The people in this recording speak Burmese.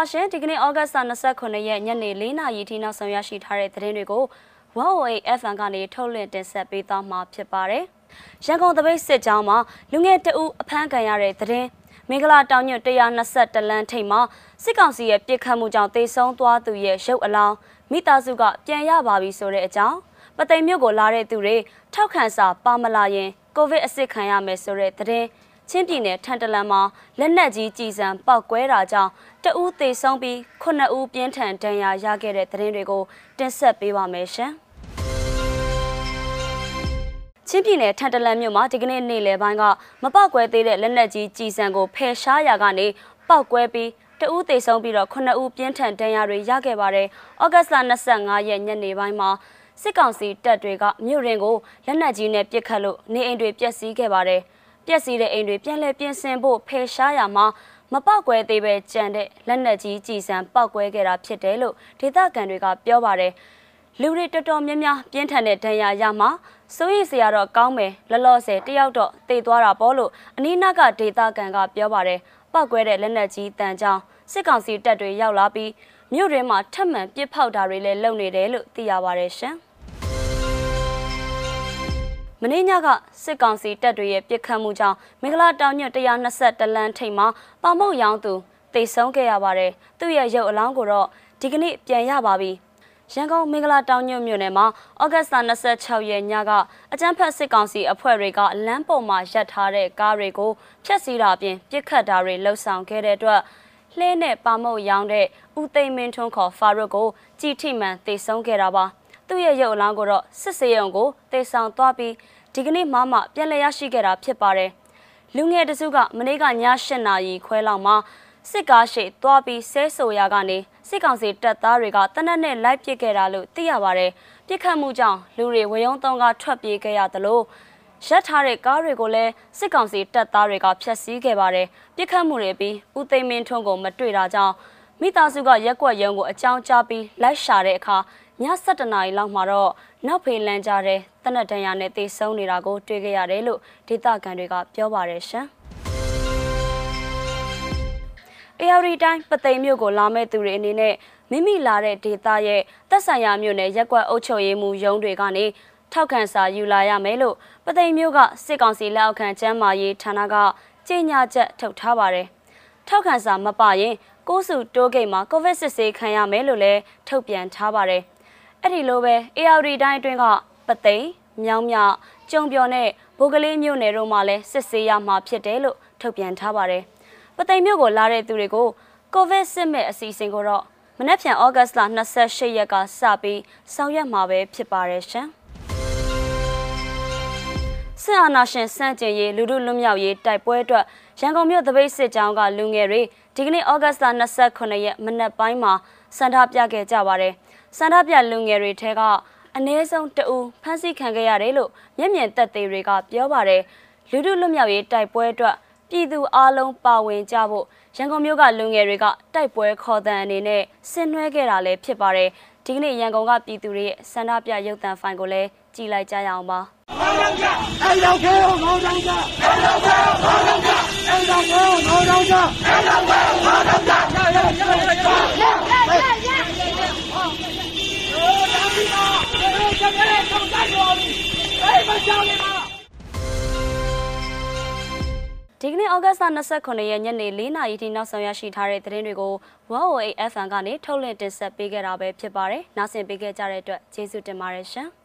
ပါရှင်ဒီကနေ့ဩဂတ်စ်29ရက်ညနေ4နာရီထိနောက်ဆုံးရရှိထားတဲ့သတင်းတွေကို 108FM ကနေထုတ်လွှင့်တင်ဆက်ပေးသွားမှာဖြစ်ပါတယ်။ရန်ကုန်တပိတ်စစ်ကြောင်းမှာလူငယ်တအူအဖမ်းခံရတဲ့သတင်းမင်္ဂလာတောင်ညွတ်120လမ်းထိပ်မှာစစ်ကောင်စီရဲ့ပြစ်ခတ်မှုကြောင့်တေဆုံးသွားသူရဲ့ရုပ်အလောင်းမိသားစုကပြန်ရပါပြီဆိုတဲ့အကြောင်းပသိမ်မြို့ကိုလာတဲ့သူတွေထောက်ခံစာပါမလာရင်ကိုဗစ်အစ်စ်ခံရမယ်ဆိုတဲ့သတင်း ချင်းပြည်နယ်ထန်တလန်မှာလက်နက်ကြီးကြီးစံပောက်ကွဲတာကြောင့်တဦးသေဆုံးပြီးခုနှစ်ဦးပြင်းထန်ဒဏ်ရာရခဲ့တဲ့သတင်းတွေကိုတင်ဆက်ပေးပါမယ်ရှင်။ချင်းပြည်နယ်ထန်တလန်မြို့မှာဒီကနေ့နေ့လယ်ပိုင်းကမပောက်ကွဲသေးတဲ့လက်နက်ကြီးကြီးစံကိုဖယ်ရှားရာကနေပောက်ကွဲပြီးတဦးသေဆုံးပြီးတော့ခုနှစ်ဦးပြင်းထန်ဒဏ်ရာတွေရခဲ့ပါတယ်။ဩဂတ်စ်လ25ရက်ညနေပိုင်းမှာစစ်ကောင်စီတပ်တွေကမြို့ရင်ကိုလက်နက်ကြီးနဲ့ပစ်ခတ်လို့နေအိမ်တွေပျက်စီးခဲ့ပါတယ်။ ပျက်စီးတဲ့အိမ်တွေပြန်လည်ပြင်ဆင်ဖို့ဖယ်ရှားရမှာမပောက်ကွဲသေးပဲကြံတဲ့လက်နက်ကြီးကြည်စံပောက်ကွဲခဲ့တာဖြစ်တယ်လို့ဒေသခံတွေကပြောပါတယ်လူတွေတော်တော်များများပြင်းထန်တဲ့ဒဏ်ရာရမှာစိုးရိမ်စရာတော့ကောင်းမယ်လလော့ဆယ်တယောက်တော့တေသွားတာပေါ့လို့အနီးနားကဒေသခံကပြောပါတယ်ပောက်ကွဲတဲ့လက်နက်ကြီးတန်ကြောင်စစ်ကောင်စီတပ်တွေရောက်လာပြီးမြို့တွေမှာထပ်မံပစ်ဖောက်တာတွေလည်းလုပ်နေတယ်လို့သိရပါတယ်ရှင်။ မင်းညကစစ်ကောင်စီတပ်တွေရဲ့ပစ်ခတ်မှုကြောင့်မင်္ဂလာတောင်ညွတ်120လမ်းထိပ်မှာပေါမောက်ရောင်းသူတိတ်ဆုံးခဲ့ရပါတယ်။သူ့ရဲ့ရုပ်အလောင်းကိုတော့ဒီကနေ့ပြန်ရပါပြီ။ရန်ကုန်မင်္ဂလာတောင်ညွတ်မြို့နယ်မှာဩဂတ်စ်26ရက်ညကအကြမ်းဖက်စစ်ကောင်စီအဖွဲ့တွေကလမ်းပေါ်မှာရပ်ထားတဲ့ကားတွေကိုဖျက်ဆီးတာအပြင်ပစ်ခတ်တာတွေလှုပ်ဆောင်ခဲ့တဲ့အတွက်လှဲနဲ့ပါမုတ်ရောင်းတဲ့ဦးသိမ်းမင်းထွန်းခေါ်ဖာရုတ်ကိုကြည်ထိမှန်တိတ်ဆုံးခဲ့တာပါ။ သူ့ရဲ့ရုပ်အလောင်းကိုတော့စစ်စေးရုံကိုတေဆောင်သွားပြီးဒီကနေ့မှမှပြန်လည်ရရှိခဲ့တာဖြစ်ပါတယ်။လူငယ်တစုကမနေ့ကည၈နာရီခွဲလောက်မှာစစ်ကားရှိသွားပြီးဆဲဆိုရာကနေစစ်ကောင်စီတပ်သားတွေကတနက်နဲ့လိုက်ပစ်ခဲ့တာလို့သိရပါတယ်။ပြစ်ခတ်မှုကြောင့်လူတွေဝေယုံသုံးကထွက်ပြေးခဲ့ရသလိုရက်ထားတဲ့ကားတွေကိုလည်းစစ်ကောင်စီတပ်သားတွေကဖျက်ဆီးခဲ့ပါတယ်။ပြစ်ခတ်မှုတွေပြီးဦးသိမ်းမင်းထွန်းကိုမတွေ့တာကြောင့်မိသားစုကရက်ကွက်ရုံကိုအကြောင်းကြားပြီးလိုက်ရှာတဲ့အခါည 7:00နာရီလောက်မှာတော့နောက်ဖေးလန်းကြတဲ့တနက်တန်ရနဲ့တေဆုံးနေတာကိုတွေ့ခဲ့ရတယ်လို့ဒေသခံတွေကပြောပါတယ်ရှင်။ AR တိုင်းပသိမ်မြို့ကိုလာမဲ့သူတွေအနေနဲ့မိမိလာတဲ့ဒေသရဲ့သက်ဆိုင်ရာမြို့နယ်ရက်ကွက်အုပ်ချုပ်ရေးမှူးရုံးတွေကနေထောက်ခံစာယူလာရမယ်လို့ပသိမ်မြို့ကစစ်ကောင်စီလက်အောက်ခံကျမ်းမာရေးဌာနကကြေညာချက်ထုတ်ထားပါတယ်။ထောက်ခံစာမပါရင်ကိုးစုတိုးဂိတ်မှာကိုဗစ်စစ်ဆေးခံရမယ်လို့လည်းထုတ်ပြန်ထားပါတယ်။ အဲ့ဒီလိုပဲ AR တိုင်းအတွင်းကပသိမ်မြောင်းမြကျုံပြော်နဲ့ဘိုကလေးမြို့နယ်တို့မှာလည်းစစ်ဆေးရမှာဖြစ်တယ်လို့ထုတ်ပြန်ထားပါတယ်။ပသိမ်မြို့ကိုလာတဲ့သူတွေကိုကိုဗစ်စစ်မဲ့အစီအစဉ်ကိုတော့မနက်ဖြန်ဩဂတ်စ်လ28ရက်ကစပြီးဆောင်ရွက်မှာပဲဖြစ်ပါတယ်ရှင်။ဆင်အာနာရှင်စန့်ကျင်ရေးလူမှုလွတ်မြောက်ရေးတိုက်ပွဲအတွက်ရန်ကုန်မြို့သပိတ်စစ်ကြောင်းကလူငယ်တွေ ဒီကနေ့ဩဂတ်စ်လ29ရက်မနက်ပိုင်းမှာစံထားပြခဲ့ကြပါတယ်။စန္ဒပြလူငယ်တွေထဲကအနည်းဆုံးတအူဖမ်းဆီးခံခဲ့ရတယ်လို့မျက်မြင်သက်သေတွေကပြောပါတယ်လူထုလွတ်မြောက်ရေးတိုက်ပွဲအတွက်ပြည်သူအလုံးပါဝင်ကြဖို့ရန်ကုန်မြို့ကလူငယ်တွေကတိုက်ပွဲခေါ်တန်အနေနဲ့ဆင်နွှဲခဲ့တာလည်းဖြစ်ပါတယ်ဒီကနေ့ရန်ကုန်ကပြည်သူတွေရဲ့စန္ဒပြရုပ်သံဖိုင်ကိုလည်းကြည်လိုက်ကြရအောင်ပါအဲ့တော့ခဲဟောငေါတောင်းကြအဲ့တော့ခဲဟောငေါတောင်းကြအဲ့တော့ခဲဟောငေါတောင်းကြအဲ့တော့ခဲဟောငေါတောင်းကြရရရရရရ ဒီကနေ့ဩဂတ်စ်လ29ရက်ညနေ4နာရီထိနောက်ဆုံးရရှိထားတဲ့သတင်းတွေကို 108FM ကနေထုတ်လွှင့်တင်ဆက်ပေးခဲ့တာပဲဖြစ်ပါတယ်။နားဆင်ပေးခဲ့ကြတဲ့အတွက်ကျေးဇူးတင်ပါတယ်ရှင်။